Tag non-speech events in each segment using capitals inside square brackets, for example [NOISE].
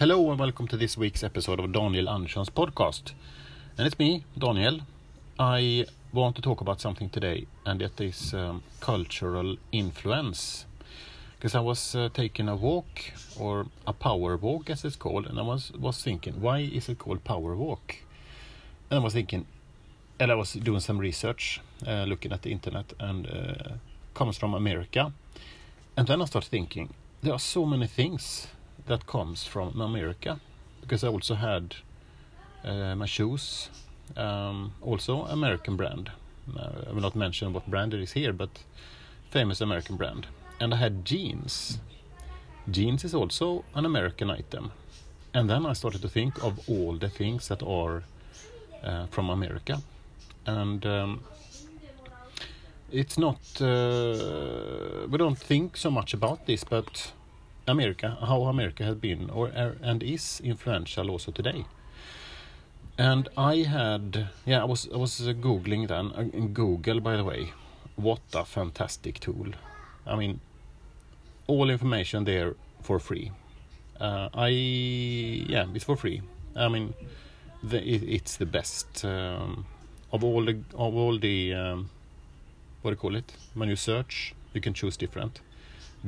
Hello and welcome to this week's episode of Daniel Andersson's podcast. And it's me, Daniel. I want to talk about something today, and it is um, cultural influence. Because I was uh, taking a walk, or a power walk as it's called, and I was, was thinking, why is it called power walk? And I was thinking, and I was doing some research, uh, looking at the internet, and uh, comes from America. And then I started thinking, there are so many things that comes from America, because I also had uh, my shoes, um, also American brand. Uh, I will not mention what brand it is here, but famous American brand. And I had jeans. Jeans is also an American item. And then I started to think of all the things that are uh, from America. And um, it's not, uh, we don't think so much about this, but America, how America has been or and is influential also today. And I had, yeah, I was I was googling then. Uh, in Google, by the way, what a fantastic tool! I mean, all information there for free. Uh, I yeah, it's for free. I mean, the, it, it's the best um, of all the of all the um, what do you call it? When you search, you can choose different.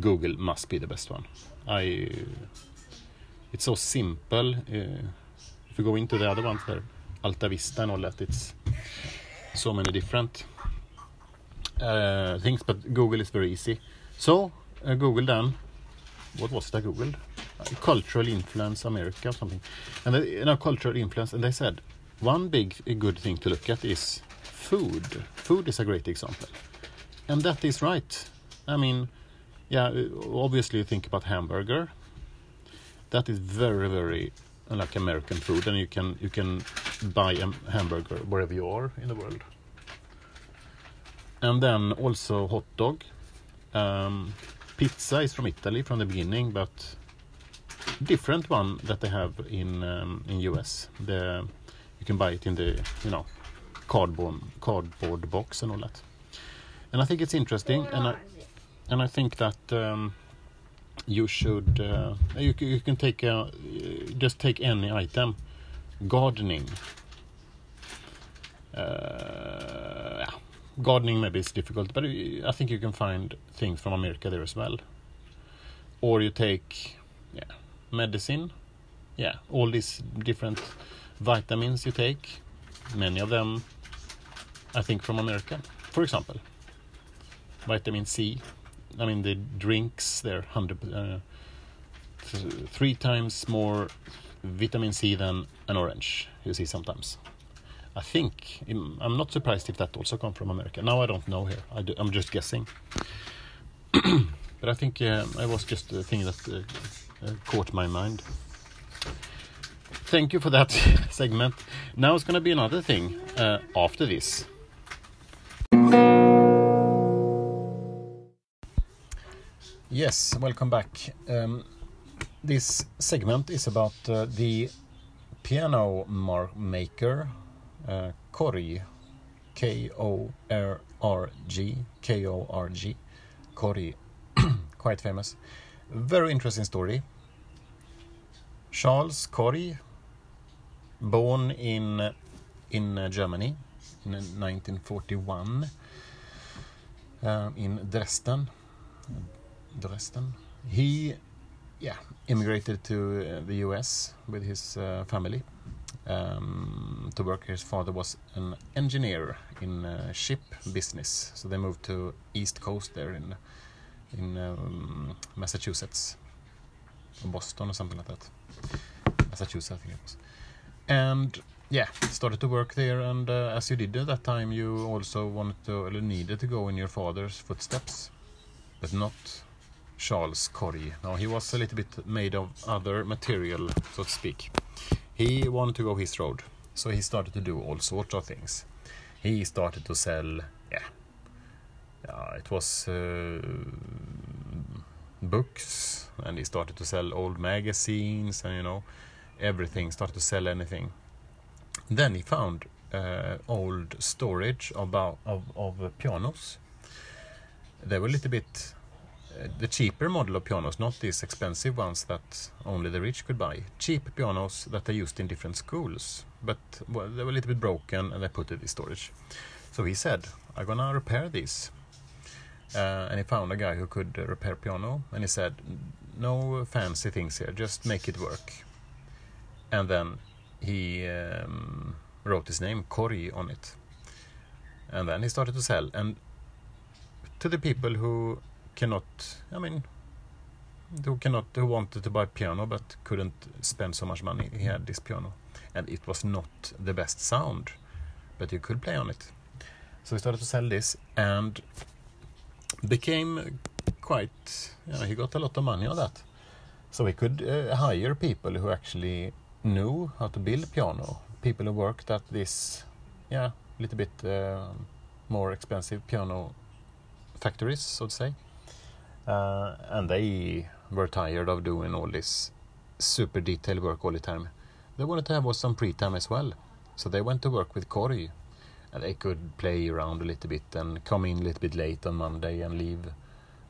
Google must be the best one. I it's so simple. Uh, if you go into the other ones there, Alta Vista and all that, it's so many different uh, things. But Google is very easy. So uh, Google then, what was that Google? Uh, cultural influence America or something, and they, you know, cultural influence, and they said one big good thing to look at is food. Food is a great example, and that is right. I mean yeah, obviously you think about hamburger. That is very, very like American food, and you can you can buy a hamburger wherever you are in the world. And then also hot dog. Um, pizza is from Italy from the beginning, but different one that they have in um, in US. The you can buy it in the you know cardboard cardboard box and all that. And I think it's interesting, and I and I think that um, you should uh, you, you can take a, just take any item. Gardening. Uh, yeah. gardening maybe is difficult but I think you can find things from America there as well. Or you take yeah medicine. Yeah all these different vitamins you take. Many of them I think from America. For example vitamin C I mean the drinks they're hundred uh, th three times more vitamin C than an orange. You see sometimes. I think I'm not surprised if that also come from America. Now I don't know here. I am just guessing. [CLEARS THROAT] but I think uh, I was just a thing that uh, uh, caught my mind. Thank you for that [LAUGHS] segment. Now it's going to be another thing uh, after this. Yes, welcome back. Um, this segment is about uh, the piano maker uh, Korg, K O R R G, K O R G, Korg, [CLEARS THROAT] quite famous. Very interesting story. Charles Korg, born in in uh, Germany in 1941 uh, in Dresden Dresden. He, yeah, immigrated to uh, the U.S. with his uh, family um, to work. His father was an engineer in uh, ship business, so they moved to East Coast there in in um, Massachusetts, Boston or something like that. Massachusetts, I think it was. And yeah, started to work there. And uh, as you did at that time, you also wanted to, needed to go in your father's footsteps, but not Charles Korg. Now he was a little bit made of other material, so to speak. He wanted to go his road, so he started to do all sorts of things. He started to sell, yeah, it was uh, books, and he started to sell old magazines, and you know, everything. Started to sell anything. Then he found uh, old storage about of, of pianos. They were a little bit the cheaper model of pianos, not these expensive ones that only the rich could buy. Cheap pianos that are used in different schools, but well, they were a little bit broken and they put it in storage. So he said, "I'm gonna repair these." Uh, and he found a guy who could uh, repair piano, and he said, "No fancy things here, just make it work." And then he um, wrote his name Kori on it, and then he started to sell. And to the people who cannot, I mean, who cannot, who wanted to buy piano but couldn't spend so much money, he had this piano, and it was not the best sound, but you could play on it. So he started to sell this, and became quite, you know, he got a lot of money on that. So he could uh, hire people who actually knew how to build piano, people who worked at this, yeah, little bit uh, more expensive piano factories, so to say. Uh, and they were tired of doing all this super detailed work all the time. They wanted to have some free time as well. So they went to work with Kori and they could play around a little bit and come in a little bit late on Monday and leave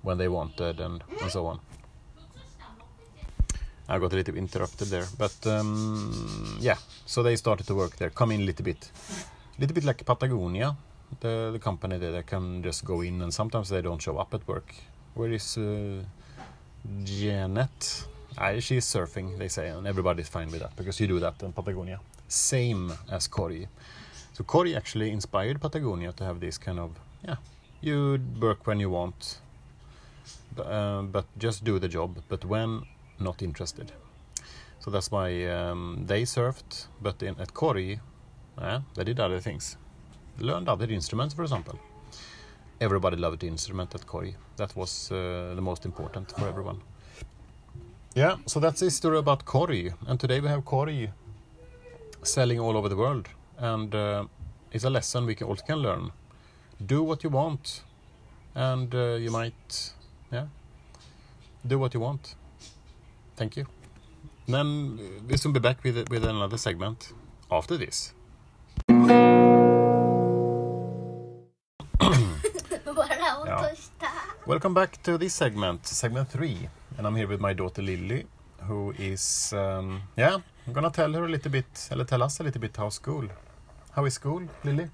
when they wanted and, and so on. I got a little interrupted there, but um, yeah. So they started to work there, come in a little bit, a little bit like Patagonia, the the company there. They can just go in, and sometimes they don't show up at work. Where is uh, Janet? I, she's surfing, they say, and everybody's fine with that because you do that in Patagonia. Same as Kori. So Kori actually inspired Patagonia to have this kind of yeah, you work when you want, but, uh, but just do the job. But when not interested. So that's why um, they surfed, but in, at Kori, uh, they did other things. Learned other instruments, for example. Everybody loved the instrument at Kori. That was uh, the most important for everyone. Yeah, so that's the story about Kori. And today we have Kori selling all over the world and uh, it's a lesson we can also can learn. Do what you want, and uh, you might, yeah, do what you want. Thank you. Then we soon be back with with another segment after this. Welcome back to this segment, segment three, and I'm here with my daughter Lily, who is, um, yeah, I'm gonna tell her a little bit, or tell us a little bit how school how is school, Lily?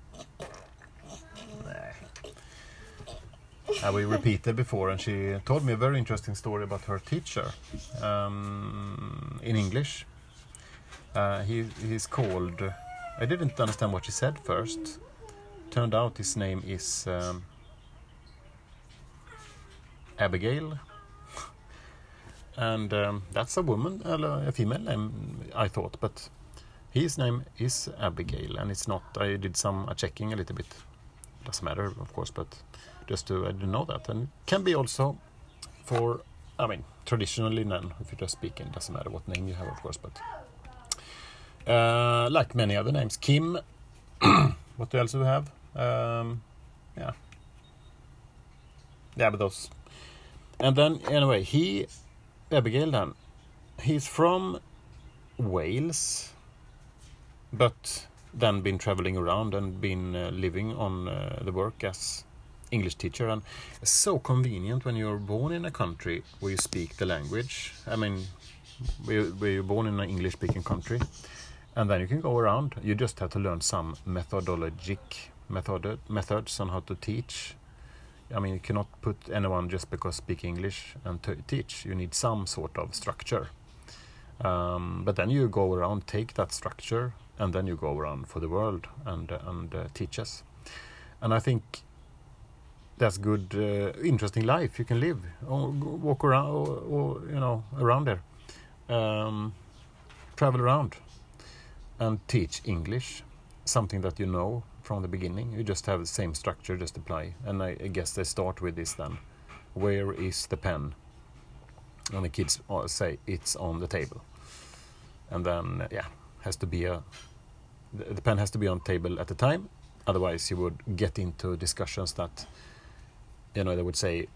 Uh, we repeated before, and she told me a very interesting story about her teacher um, in English. Uh, he he's called. I didn't understand what she said first. Turned out his name is um, Abigail, and um, that's a woman, a female name, I thought, but his name is Abigail, and it's not. I did some checking a little bit. Doesn't matter, of course, but just to I didn't know that, and can be also for. I mean, traditionally, none. If you're just speaking, doesn't matter what name you have, of course, but uh, like many other names, Kim. [CLEARS THROAT] what else do we have? Um, yeah, yeah, but those. And then anyway, he Abigail then. He's from Wales but then been traveling around and been uh, living on uh, the work as English teacher and it's so convenient when you're born in a country where you speak the language. I mean, where you're born in an English speaking country and then you can go around. You just have to learn some methodologic method methods on how to teach. I mean, you cannot put anyone just because speak English and teach. You need some sort of structure. Um, but then you go around, take that structure, and then you go around for the world and and uh, teach us. And I think that's good, uh, interesting life you can live. Or walk around, or, or you know, around there, um, travel around, and teach English, something that you know from the beginning. You just have the same structure, just apply. And I, I guess they start with this then. Where is the pen? And the kids say it's on the table. And then, yeah, has to be a the pen has to be on table at the time otherwise you would get into discussions that you know they would say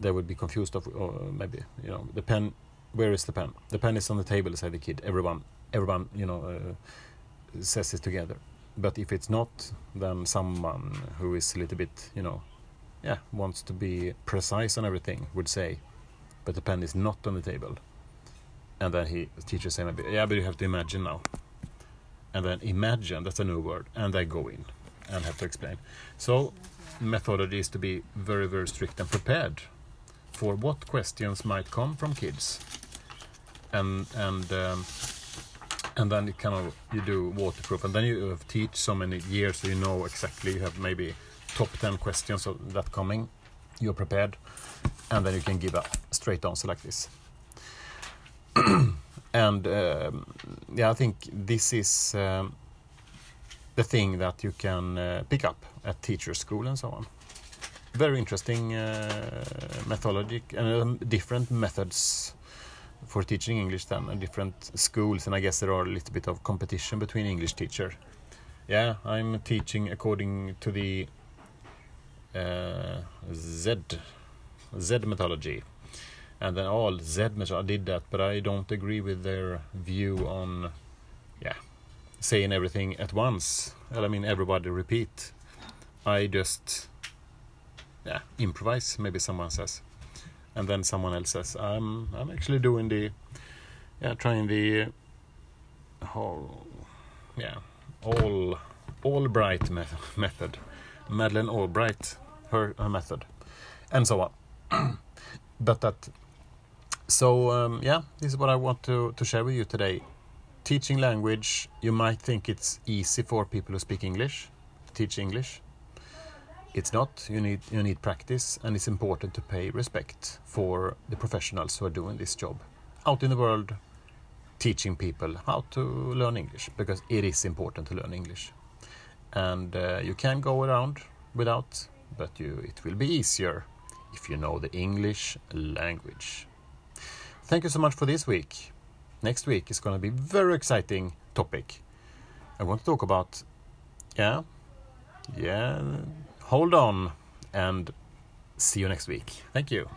they would be confused of or maybe you know the pen where is the pen the pen is on the table say the kid everyone everyone you know uh, says it together but if it's not then someone who is a little bit you know yeah wants to be precise on everything would say, but the pen is not on the table. And then he the teacher say maybe yeah, but you have to imagine now. And then imagine that's a new word, and I go in and have to explain. So methodology is to be very very strict and prepared for what questions might come from kids, and and. Um, and then you kind of you do waterproof and then you have teach so many years so you know exactly you have maybe top 10 questions that coming. You're prepared and then you can give a straight answer like this. [CLEARS THROAT] And um, yeah i think this is um, the thing that you can uh, pick up at teacher school and so on. Very interesting uh, methodology and um, different methods for teaching English then and different schools and I guess there are a little bit of competition between English teacher. Yeah, I'm teaching according to the uh, Z Z methodology. And then all Z methodology did that, but I don't agree with their view on yeah, saying everything at once. Well, I mean everybody repeat. I just yeah, improvise, maybe someone says and then someone else says, "I'm I'm actually doing the yeah trying the whole yeah all Albright me method, Madeleine Albright her her method, and so on." [CLEARS THROAT] but that so um, yeah, this is what I want to to share with you today. Teaching language, you might think it's easy for people who speak English to teach English it's not. You need you need practice, and it's important to pay respect for the professionals who are doing this job out in the world, teaching people how to learn English because it is important to learn English, and uh, you can go around without, but you it will be easier if you know the English language. Thank you so much for this week. Next week is going to be very exciting topic. I want to talk about yeah yeah hold on and see you next week. Thank you.